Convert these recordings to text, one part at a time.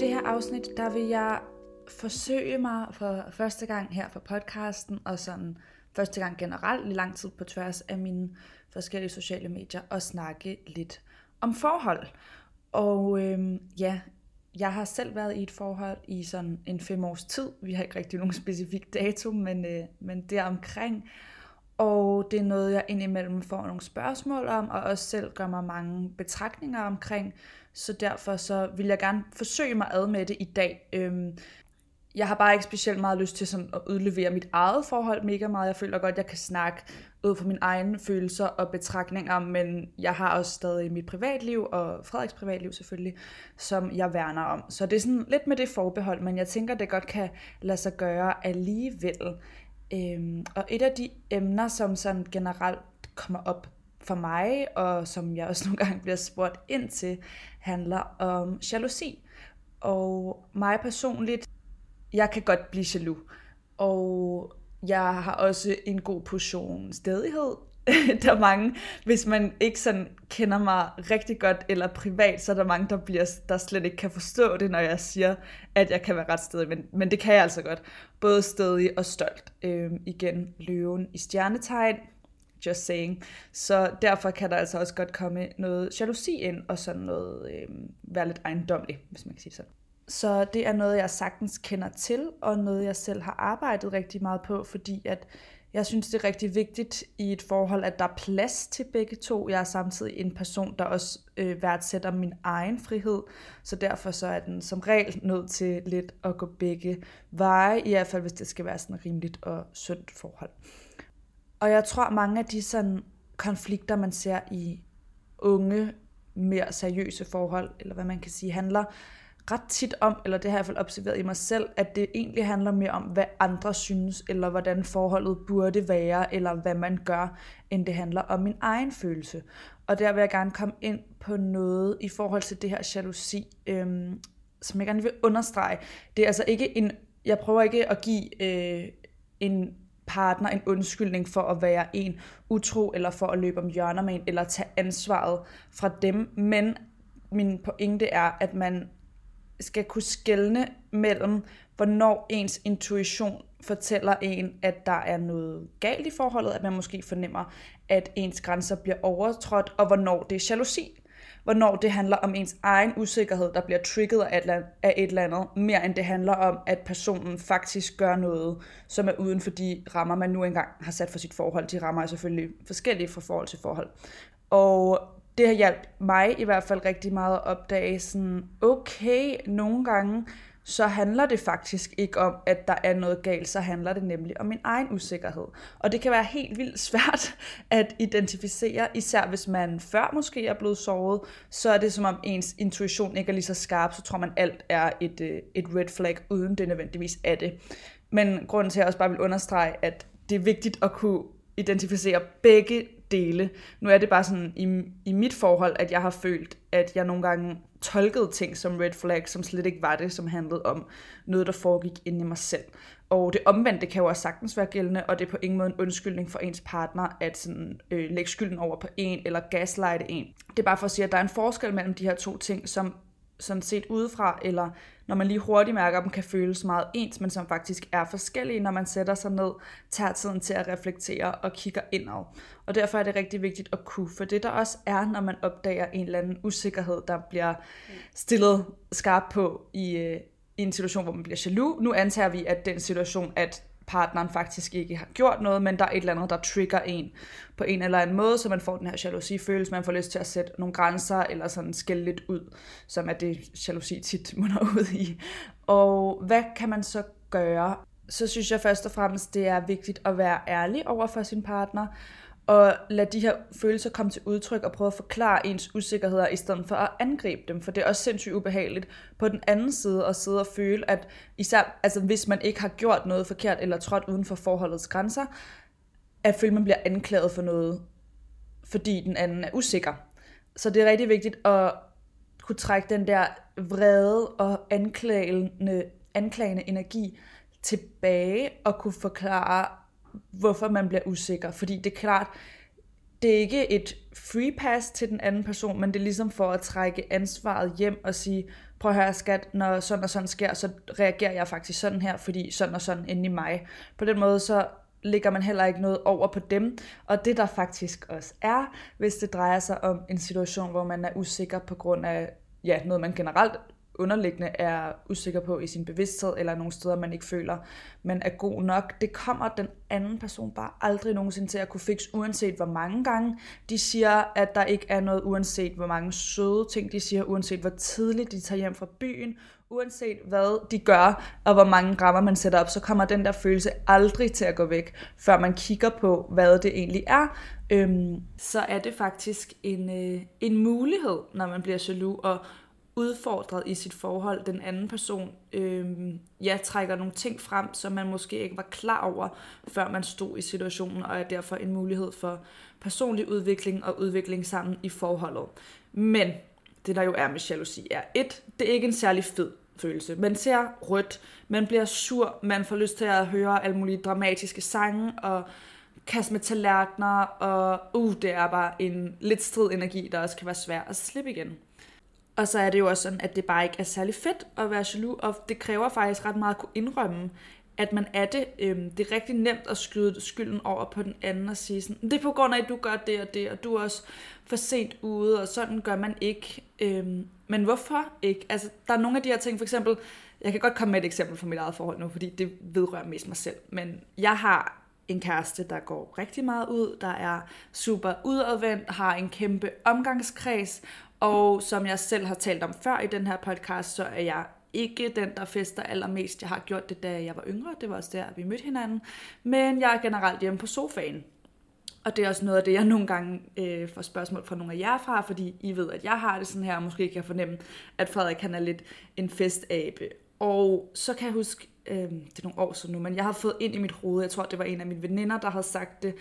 det her afsnit, der vil jeg forsøge mig for første gang her for podcasten, og sådan første gang generelt i lang tid på tværs af mine forskellige sociale medier, og snakke lidt om forhold. Og øhm, ja, jeg har selv været i et forhold i sådan en fem års tid. Vi har ikke rigtig nogen specifik dato, men, øh, men det er omkring. Og det er noget, jeg indimellem får nogle spørgsmål om, og også selv gør mig mange betragtninger omkring. Så derfor så vil jeg gerne forsøge mig ad med det i dag. Øhm, jeg har bare ikke specielt meget lyst til sådan at udlevere mit eget forhold mega meget. Jeg føler godt, at jeg kan snakke ud fra mine egne følelser og betragtninger, men jeg har også stadig mit privatliv, og Frederiks privatliv selvfølgelig, som jeg værner om. Så det er sådan lidt med det forbehold, men jeg tænker, det godt kan lade sig gøre alligevel. Øhm, og et af de emner, som sådan generelt kommer op for mig, og som jeg også nogle gange bliver spurgt ind til, handler om jalousi. Og mig personligt, jeg kan godt blive jaloux. Og jeg har også en god portion stedighed. der er mange, hvis man ikke sådan kender mig rigtig godt eller privat, så er der mange, der, bliver, der slet ikke kan forstå det, når jeg siger, at jeg kan være ret stedig. Men, men det kan jeg altså godt. Både stedig og stolt. Øhm, igen, løven i stjernetegn. Just saying. Så derfor kan der altså også godt komme noget jalousi ind, og sådan noget øh, være lidt ejendomligt, hvis man kan sige sådan. Så det er noget, jeg sagtens kender til, og noget, jeg selv har arbejdet rigtig meget på, fordi at jeg synes, det er rigtig vigtigt i et forhold, at der er plads til begge to. Jeg er samtidig en person, der også øh, værdsætter min egen frihed, så derfor så er den som regel nødt til lidt at gå begge veje, i hvert fald hvis det skal være sådan et rimeligt og sundt forhold. Og jeg tror, mange af de sådan konflikter, man ser i unge, mere seriøse forhold, eller hvad man kan sige, handler ret tit om, eller det har jeg i hvert fald observeret i mig selv, at det egentlig handler mere om, hvad andre synes, eller hvordan forholdet burde være, eller hvad man gør, end det handler om min egen følelse. Og der vil jeg gerne komme ind på noget i forhold til det her jalousi, øhm, som jeg gerne vil understrege. Det er altså ikke en, jeg prøver ikke at give øh, en partner en undskyldning for at være en utro, eller for at løbe om hjørner med en, eller tage ansvaret fra dem, men min pointe er, at man skal kunne skelne mellem, hvornår ens intuition fortæller en, at der er noget galt i forholdet, at man måske fornemmer, at ens grænser bliver overtrådt, og hvornår det er jalousi. Hvornår det handler om ens egen usikkerhed, der bliver trigget af et eller andet, mere end det handler om, at personen faktisk gør noget, som er uden for de rammer, man nu engang har sat for sit forhold. De rammer er selvfølgelig forskellige fra forhold til forhold. Og det har hjulpet mig i hvert fald rigtig meget at opdage sådan, okay, nogle gange, så handler det faktisk ikke om, at der er noget galt, så handler det nemlig om min egen usikkerhed. Og det kan være helt vildt svært at identificere, især hvis man før måske er blevet såret, så er det som om ens intuition ikke er lige så skarp, så tror man alt er et, øh, et red flag, uden det nødvendigvis er det. Men grunden til, at jeg også bare vil understrege, at det er vigtigt at kunne identificere begge dele. Nu er det bare sådan i, i mit forhold, at jeg har følt, at jeg nogle gange tolkede ting som red flag, som slet ikke var det, som handlede om noget, der foregik inde i mig selv. Og det omvendte kan jo også sagtens være gældende, og det er på ingen måde en undskyldning for ens partner at sådan, øh, lægge skylden over på en eller gaslighte en. Det er bare for at sige, at der er en forskel mellem de her to ting, som sådan set udefra, eller når man lige hurtigt mærker dem, kan føles meget ens, men som faktisk er forskellige, når man sætter sig ned, tager tiden til at reflektere og kigger indad. Og derfor er det rigtig vigtigt at kunne, for det der også er, når man opdager en eller anden usikkerhed, der bliver stillet skarp på i, øh, i en situation, hvor man bliver jaloux. Nu antager vi, at den situation, at partneren faktisk ikke har gjort noget, men der er et eller andet, der trigger en på en eller anden måde, så man får den her jalousi-følelse, man får lyst til at sætte nogle grænser, eller sådan skælde lidt ud, som er det jalousi tit munder ud i. Og hvad kan man så gøre? Så synes jeg først og fremmest, det er vigtigt at være ærlig over for sin partner, og lade de her følelser komme til udtryk og prøve at forklare ens usikkerheder, i stedet for at angribe dem, for det er også sindssygt ubehageligt på den anden side at sidde og føle, at især altså hvis man ikke har gjort noget forkert eller trådt uden for forholdets grænser, at føle, at man bliver anklaget for noget, fordi den anden er usikker. Så det er rigtig vigtigt at kunne trække den der vrede og anklagende, anklagende energi tilbage og kunne forklare, hvorfor man bliver usikker. Fordi det er klart, det er ikke et free pass til den anden person, men det er ligesom for at trække ansvaret hjem og sige, prøv at høre skat, når sådan og sådan sker, så reagerer jeg faktisk sådan her, fordi sådan og sådan inde i mig. På den måde så ligger man heller ikke noget over på dem. Og det der faktisk også er, hvis det drejer sig om en situation, hvor man er usikker på grund af ja, noget, man generelt underliggende er usikker på i sin bevidsthed, eller nogle steder, man ikke føler, man er god nok. Det kommer den anden person bare aldrig nogensinde til at kunne fikse, uanset hvor mange gange de siger, at der ikke er noget, uanset hvor mange søde ting de siger, uanset hvor tidligt de tager hjem fra byen, uanset hvad de gør, og hvor mange rammer man sætter op, så kommer den der følelse aldrig til at gå væk, før man kigger på, hvad det egentlig er. Øhm, så er det faktisk en, øh, en mulighed, når man bliver jaloux, og udfordret i sit forhold. Den anden person øh, ja, trækker nogle ting frem, som man måske ikke var klar over, før man stod i situationen, og er derfor en mulighed for personlig udvikling og udvikling sammen i forholdet. Men det der jo er med jalousi er, et, det er ikke en særlig fed følelse. Man ser rødt, man bliver sur, man får lyst til at høre alle mulige dramatiske sange, og kaste med tallerkener, og uh, det er bare en lidt strid energi, der også kan være svær at slippe igen. Og så er det jo også sådan, at det bare ikke er særlig fedt at være jaloux, og det kræver faktisk ret meget at kunne indrømme, at man er det. Øhm, det er rigtig nemt at skyde skylden over på den anden og sige sådan, det er på grund af, at du gør det og det, og du er også for sent ude, og sådan gør man ikke. Øhm, men hvorfor ikke? Altså, der er nogle af de her ting, for eksempel, jeg kan godt komme med et eksempel fra mit eget forhold nu, fordi det vedrører mest mig selv, men jeg har en kæreste, der går rigtig meget ud, der er super udadvendt, har en kæmpe omgangskreds, og som jeg selv har talt om før i den her podcast, så er jeg ikke den, der fester allermest. Jeg har gjort det, da jeg var yngre. Det var også der, vi mødte hinanden. Men jeg er generelt hjemme på sofaen. Og det er også noget af det, jeg nogle gange øh, får spørgsmål fra nogle af jer fra, fordi I ved, at jeg har det sådan her, og måske kan fornemme, at Frederik han er lidt en festabe. Og så kan jeg huske, øh, det er nogle år siden nu, men jeg har fået ind i mit hoved, jeg tror, det var en af mine veninder, der havde sagt det,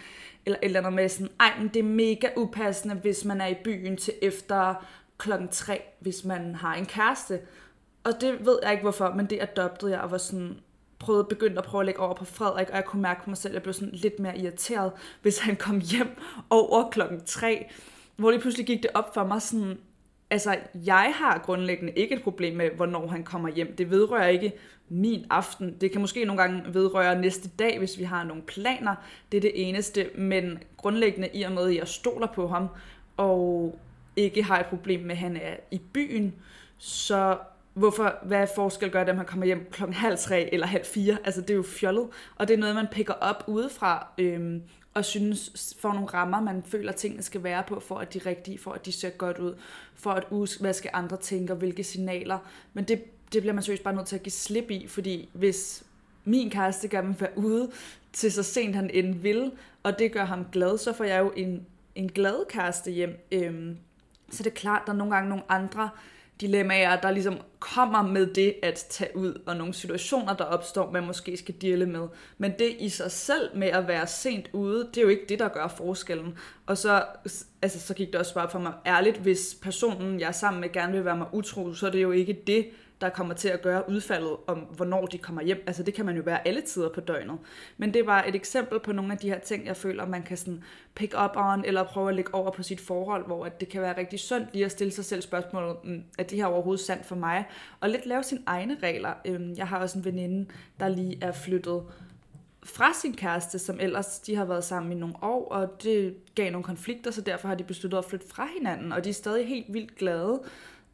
eller et eller andet med sådan, ej, men det er mega upassende, hvis man er i byen til efter klokken 3, hvis man har en kæreste. Og det ved jeg ikke hvorfor, men det adoptede jeg og var sådan, prøvede, begyndte at prøve at lægge over på Frederik, og jeg kunne mærke på mig selv, at jeg blev sådan lidt mere irriteret, hvis han kom hjem over klokken 3, hvor det pludselig gik det op for mig sådan, altså jeg har grundlæggende ikke et problem med, hvornår han kommer hjem. Det vedrører ikke min aften. Det kan måske nogle gange vedrøre næste dag, hvis vi har nogle planer. Det er det eneste, men grundlæggende i og med, at jeg stoler på ham, og ikke har et problem med, at han er i byen, så hvorfor, hvad forskel gør det, at man kommer hjem klokken halv tre eller halv fire? Altså, det er jo fjollet, og det er noget, man picker op udefra, øhm, og synes får nogle rammer, man føler, tingene skal være på, for at de er rigtige, for at de ser godt ud, for at huske, hvad skal andre tænke, og hvilke signaler. Men det, det bliver man seriøst bare nødt til at give slip i, fordi hvis min kæreste gør mig være ude til så sent han end vil, og det gør ham glad, så får jeg jo en, en glad kæreste hjem. Øhm, så det er klart, der er nogle gange nogle andre dilemmaer, der ligesom kommer med det at tage ud, og nogle situationer, der opstår, man måske skal dele med. Men det i sig selv med at være sent ude, det er jo ikke det, der gør forskellen. Og så, altså, så gik det også bare for mig ærligt, hvis personen, jeg er sammen med, gerne vil være mig utro, så er det jo ikke det, der kommer til at gøre udfaldet om, hvornår de kommer hjem. Altså det kan man jo være alle tider på døgnet. Men det var et eksempel på nogle af de her ting, jeg føler, man kan sådan pick up on, eller prøve at lægge over på sit forhold, hvor at det kan være rigtig sundt lige at stille sig selv spørgsmålet, mm, er det her overhovedet sandt for mig? Og lidt lave sine egne regler. Øhm, jeg har også en veninde, der lige er flyttet fra sin kæreste, som ellers de har været sammen i nogle år, og det gav nogle konflikter, så derfor har de besluttet at flytte fra hinanden, og de er stadig helt vildt glade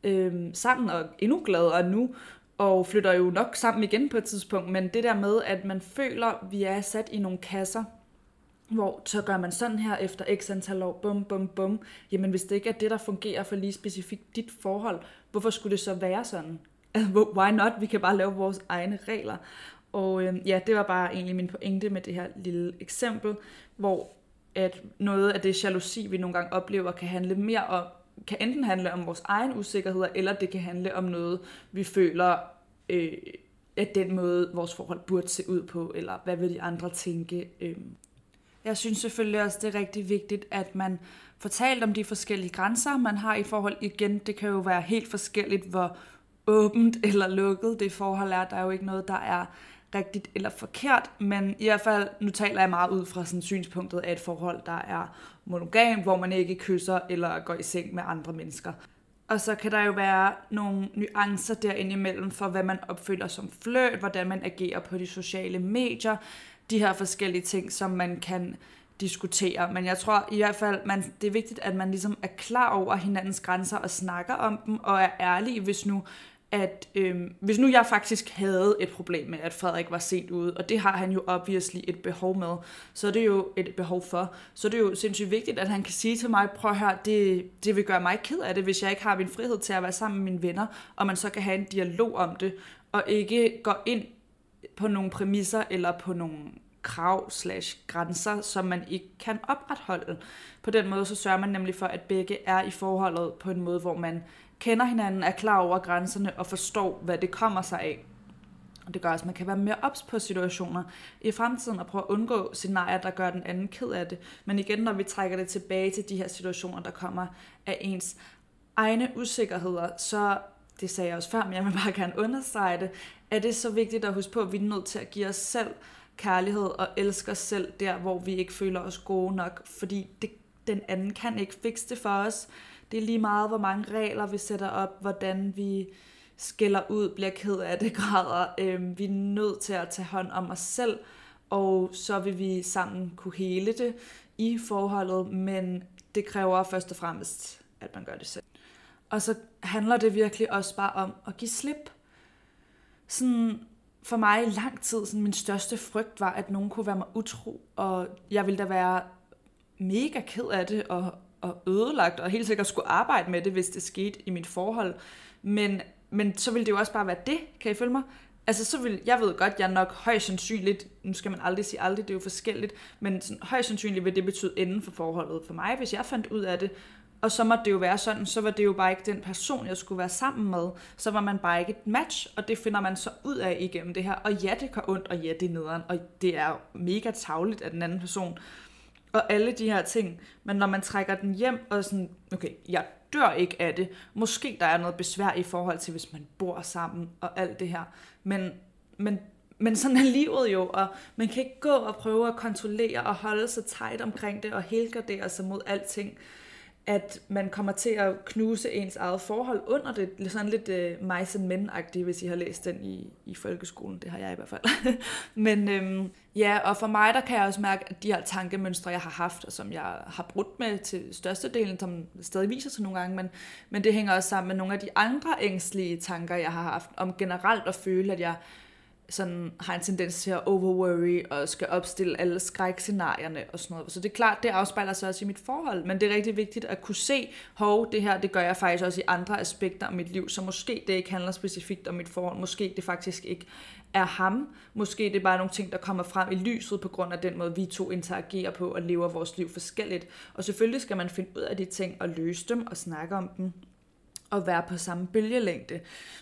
øh, sammen og endnu gladere nu, og flytter jo nok sammen igen på et tidspunkt, men det der med, at man føler, at vi er sat i nogle kasser, hvor så gør man sådan her efter x antal år, bum, bum, bum. Jamen hvis det ikke er det, der fungerer for lige specifikt dit forhold, hvorfor skulle det så være sådan? Altså, why not? Vi kan bare lave vores egne regler. Og øh, ja, det var bare egentlig min pointe med det her lille eksempel, hvor at noget af det jalousi, vi nogle gange oplever, kan handle mere om, kan enten handle om vores egen usikkerheder, eller det kan handle om noget, vi føler, øh, at den måde, vores forhold burde se ud på, eller hvad vil de andre tænke. Øh. Jeg synes selvfølgelig også, det er rigtig vigtigt, at man får talt om de forskellige grænser, man har i forhold. Igen, det kan jo være helt forskelligt, hvor åbent eller lukket det forhold er. Der er jo ikke noget, der er rigtigt eller forkert, men i hvert fald, nu taler jeg meget ud fra sådan synspunktet af et forhold, der er monogam, hvor man ikke kysser eller går i seng med andre mennesker. Og så kan der jo være nogle nuancer derinde imellem for, hvad man opfølger som fløt, hvordan man agerer på de sociale medier, de her forskellige ting, som man kan diskutere. Men jeg tror i hvert fald, man, det er vigtigt, at man ligesom er klar over hinandens grænser og snakker om dem, og er ærlig, hvis nu at øhm, hvis nu jeg faktisk havde et problem med, at Frederik var sent ude, og det har han jo obviously et behov med, så er det jo et behov for, så er det jo sindssygt vigtigt, at han kan sige til mig, prøv at høre, det, det vil gøre mig ked af det, hvis jeg ikke har min frihed til at være sammen med mine venner, og man så kan have en dialog om det, og ikke gå ind på nogle præmisser eller på nogle krav slash grænser, som man ikke kan opretholde. På den måde så sørger man nemlig for, at begge er i forholdet på en måde, hvor man kender hinanden, er klar over grænserne og forstår, hvad det kommer sig af. Og det gør også, at man kan være mere ops på situationer i fremtiden og prøve at undgå scenarier, der gør den anden ked af det. Men igen, når vi trækker det tilbage til de her situationer, der kommer af ens egne usikkerheder, så, det sagde jeg også før, men jeg vil bare gerne understrege det, er det så vigtigt at huske på, at vi er nødt til at give os selv kærlighed og elske os selv der, hvor vi ikke føler os gode nok, fordi det, den anden kan ikke fikse det for os. Det er lige meget, hvor mange regler vi sætter op, hvordan vi skiller ud, bliver ked af det, grader. Øh, vi er nødt til at tage hånd om os selv, og så vil vi sammen kunne hele det i forholdet, men det kræver først og fremmest, at man gør det selv. Og så handler det virkelig også bare om at give slip. Sådan for mig i lang tid, sådan min største frygt var, at nogen kunne være mig utro, og jeg ville da være mega ked af det, og, og ødelagt, og helt sikkert skulle arbejde med det, hvis det skete i mit forhold. Men, men så ville det jo også bare være det, kan I følge mig? Altså, så vil, jeg ved godt, jeg nok højst sandsynligt, nu skal man aldrig sige aldrig, det er jo forskelligt, men sådan, højst sandsynligt vil det betyde enden for forholdet for mig, hvis jeg fandt ud af det. Og så måtte det jo være sådan, så var det jo bare ikke den person, jeg skulle være sammen med. Så var man bare ikke et match, og det finder man så ud af igennem det her. Og ja, det gør ondt, og ja, det er nederen, og det er mega tavligt af den anden person og alle de her ting. Men når man trækker den hjem og sådan, okay, jeg dør ikke af det. Måske der er noget besvær i forhold til, hvis man bor sammen og alt det her. Men, men, men sådan er livet jo, og man kan ikke gå og prøve at kontrollere og holde sig tight omkring det og helgardere sig mod alting at man kommer til at knuse ens eget forhold under det. Sådan lidt uh, mice and men hvis I har læst den i, i folkeskolen. Det har jeg i hvert fald. Men øhm, ja, og for mig, der kan jeg også mærke, at de her tankemønstre, jeg har haft, og som jeg har brudt med til størstedelen, som stadig viser sig nogle gange, men, men det hænger også sammen med nogle af de andre ængstlige tanker, jeg har haft, om generelt at føle, at jeg sådan har en tendens til at overworry og skal opstille alle skrækscenarierne og sådan noget. Så det er klart, det afspejler sig også i mit forhold, men det er rigtig vigtigt at kunne se, hov, det her, det gør jeg faktisk også i andre aspekter af mit liv, så måske det ikke handler specifikt om mit forhold, måske det faktisk ikke er ham, måske det er bare nogle ting, der kommer frem i lyset på grund af den måde, vi to interagerer på og lever vores liv forskelligt. Og selvfølgelig skal man finde ud af de ting og løse dem og snakke om dem at være på samme bølgelængde.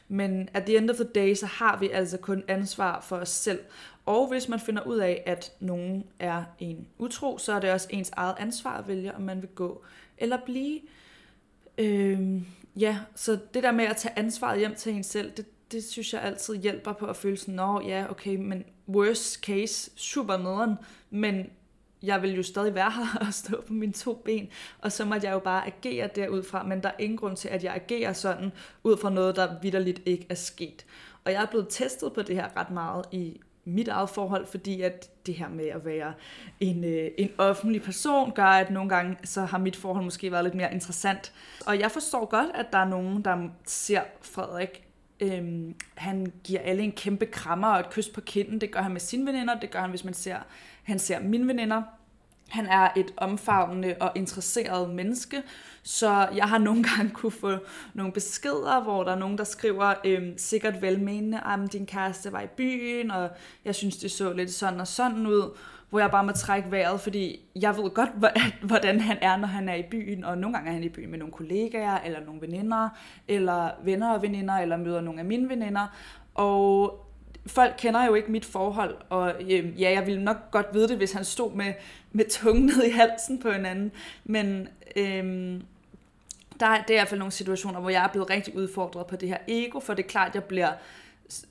Men at the end of the day, så har vi altså kun ansvar for os selv. Og hvis man finder ud af, at nogen er en utro, så er det også ens eget ansvar at vælge, om man vil gå eller blive. Øhm, ja, så det der med at tage ansvaret hjem til en selv, det, det synes jeg altid hjælper på at føle sådan, nå ja, okay, men worst case, super nederen, men jeg vil jo stadig være her og stå på mine to ben, og så måtte jeg jo bare agere derudfra, men der er ingen grund til, at jeg agerer sådan, ud fra noget, der vidderligt ikke er sket. Og jeg er blevet testet på det her ret meget i mit eget forhold, fordi at det her med at være en, øh, en offentlig person, gør, at nogle gange så har mit forhold måske været lidt mere interessant. Og jeg forstår godt, at der er nogen, der ser Frederik Øhm, han giver alle en kæmpe krammer og et kys på kinden. Det gør han med sine veninder, det gør han, hvis man ser, han ser mine veninder. Han er et omfavnende og interesseret menneske, så jeg har nogle gange kunne få nogle beskeder, hvor der er nogen, der skriver øhm, sikkert velmenende, at din kæreste var i byen, og jeg synes, det så lidt sådan og sådan ud. Hvor jeg bare må trække vejret, fordi jeg ved godt, hvordan han er, når han er i byen, og nogle gange er han i byen med nogle kollegaer, eller nogle veninder, eller venner og veninder, eller møder nogle af mine veninder, og folk kender jo ikke mit forhold, og øh, ja, jeg ville nok godt vide det, hvis han stod med, med tungen ned i halsen på hinanden, men øh, der, det er i hvert fald nogle situationer, hvor jeg er blevet rigtig udfordret på det her ego, for det er klart, jeg bliver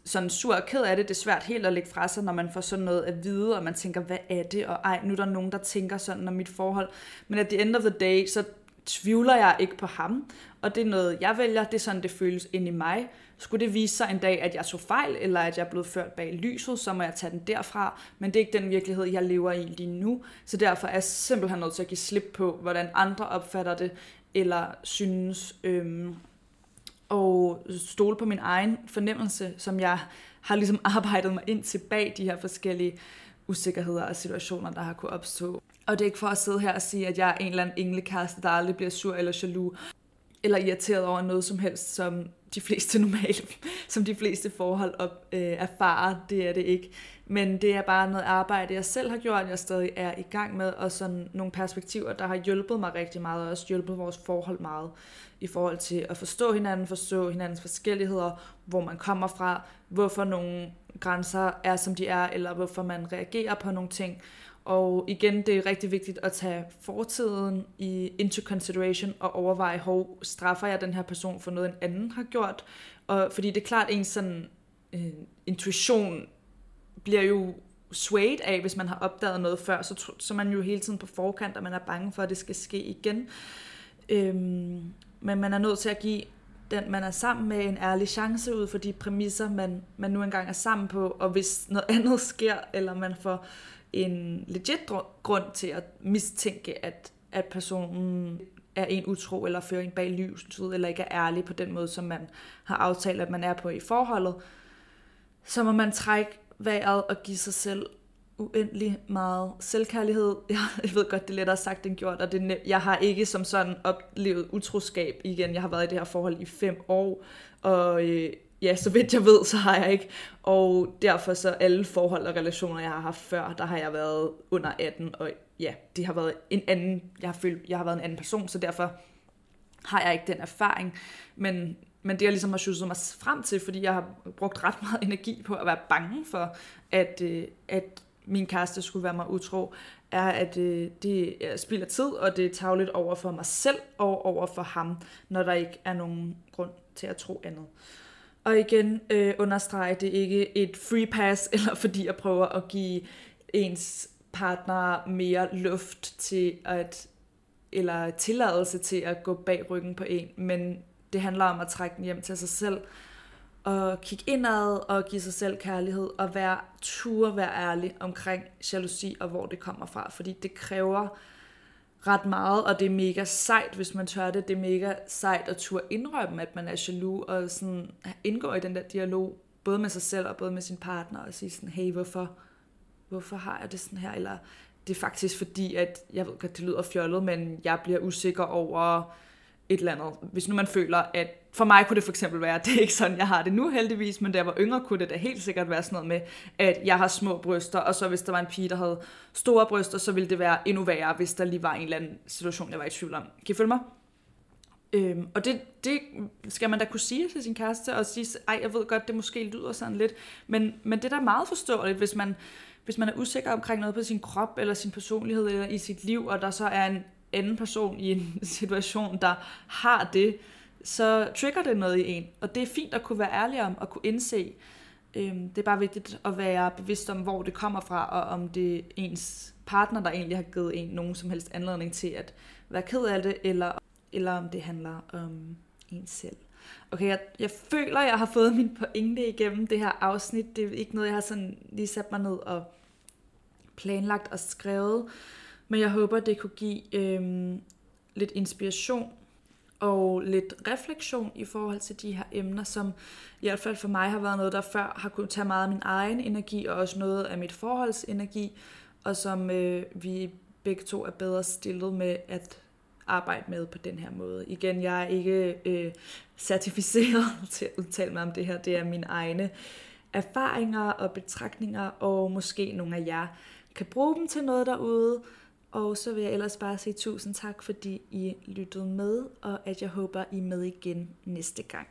sådan sur og ked af det. Det er svært helt at lægge fra sig, når man får sådan noget at vide, og man tænker, hvad er det? Og ej, nu er der nogen, der tænker sådan om mit forhold. Men at the end of the day, så tvivler jeg ikke på ham, og det er noget, jeg vælger, det er sådan, det føles ind i mig. Skulle det vise sig en dag, at jeg tog fejl, eller at jeg er blevet ført bag lyset, så må jeg tage den derfra, men det er ikke den virkelighed, jeg lever i lige nu, så derfor er jeg simpelthen nødt til at give slip på, hvordan andre opfatter det, eller synes, øhm, og stole på min egen fornemmelse, som jeg har ligesom arbejdet mig ind til bag de her forskellige usikkerheder og situationer, der har kunne opstå. Og det er ikke for at sidde her og sige, at jeg er en eller anden englekæreste, der aldrig bliver sur eller jaloux, eller irriteret over noget som helst, som de fleste normale, som de fleste forhold op, øh, erfarer. Det er det ikke. Men det er bare noget arbejde, jeg selv har gjort, jeg stadig er i gang med, og sådan nogle perspektiver, der har hjulpet mig rigtig meget, og også hjulpet vores forhold meget, i forhold til at forstå hinanden, forstå hinandens forskelligheder, hvor man kommer fra, hvorfor nogle grænser er, som de er, eller hvorfor man reagerer på nogle ting. Og igen, det er rigtig vigtigt at tage fortiden i into consideration og overveje, hvor straffer jeg den her person for noget, en anden har gjort? Og fordi det er klart, en sådan øh, intuition bliver jo swayed af, hvis man har opdaget noget før, så, så er man jo hele tiden på forkant, og man er bange for, at det skal ske igen. Øhm, men man er nødt til at give den, man er sammen med, en ærlig chance ud for de præmisser, man, man nu engang er sammen på, og hvis noget andet sker, eller man får en legit grund til at mistænke, at, at personen er en utro, eller fører en bag lyset, eller ikke er ærlig på den måde, som man har aftalt, at man er på i forholdet, så må man trække vejret og give sig selv uendelig meget selvkærlighed. Jeg ved godt, det er lettere sagt end gjort, og det, jeg har ikke som sådan oplevet utroskab igen. Jeg har været i det her forhold i fem år, og øh, ja, så vidt jeg ved, så har jeg ikke. Og derfor så alle forhold og relationer, jeg har haft før, der har jeg været under 18, og ja, det har været en anden, jeg har følt, jeg har været en anden person, så derfor har jeg ikke den erfaring. Men, men det, jeg ligesom har sjusset mig frem til, fordi jeg har brugt ret meget energi på at være bange for, at, øh, at min kæreste skulle være mig utro, er, at øh, det øh, spilder tid, og det er tageligt over for mig selv og over for ham, når der ikke er nogen grund til at tro andet. Og igen øh, understrege, det ikke et free pass, eller fordi jeg prøver at give ens partner mere luft til at, eller tilladelse til at gå bag ryggen på en, men det handler om at trække den hjem til sig selv, og kigge indad og give sig selv kærlighed, og være ture, være ærlig omkring jalousi og hvor det kommer fra, fordi det kræver ret meget, og det er mega sejt, hvis man tør det. Det er mega sejt at turde indrømme, at man er jaloux, og sådan indgå i den der dialog, både med sig selv og både med sin partner, og sige sådan, hey, hvorfor, hvorfor har jeg det sådan her? Eller det er faktisk fordi, at jeg ved godt, det lyder fjollet, men jeg bliver usikker over et eller andet. Hvis nu man føler, at for mig kunne det for eksempel være, det er ikke sådan, jeg har det nu heldigvis, men da jeg var yngre, kunne det da helt sikkert være sådan noget med, at jeg har små bryster, og så hvis der var en pige, der havde store bryster, så ville det være endnu værre, hvis der lige var en eller anden situation, jeg var i tvivl om. Kan I følge mig? Øhm, og det, det skal man da kunne sige til sin kæreste, og sige, ej, jeg ved godt, det måske lyder sådan lidt, men, men det er da meget forståeligt, hvis man, hvis man er usikker omkring noget på sin krop, eller sin personlighed, eller i sit liv, og der så er en anden person i en situation, der har det, så trigger det noget i en. Og det er fint at kunne være ærlig om og kunne indse. Øhm, det er bare vigtigt at være bevidst om, hvor det kommer fra, og om det er ens partner, der egentlig har givet en nogen som helst anledning til at være ked af det, eller, eller om det handler om en selv. Okay, jeg, jeg føler, jeg har fået min pointe igennem det her afsnit. Det er ikke noget, jeg har sådan lige sat mig ned og planlagt og skrevet. Men jeg håber, det kunne give øh, lidt inspiration og lidt refleksion i forhold til de her emner, som i hvert fald for mig har været noget, der før har kunnet tage meget af min egen energi, og også noget af mit forholdsenergi, og som øh, vi begge to er bedre stillet med at arbejde med på den her måde. Igen, jeg er ikke øh, certificeret til at udtale mig om det her. Det er mine egne erfaringer og betragtninger, og måske nogle af jer kan bruge dem til noget derude. Og så vil jeg ellers bare sige tusind tak, fordi I lyttede med, og at jeg håber, I er med igen næste gang.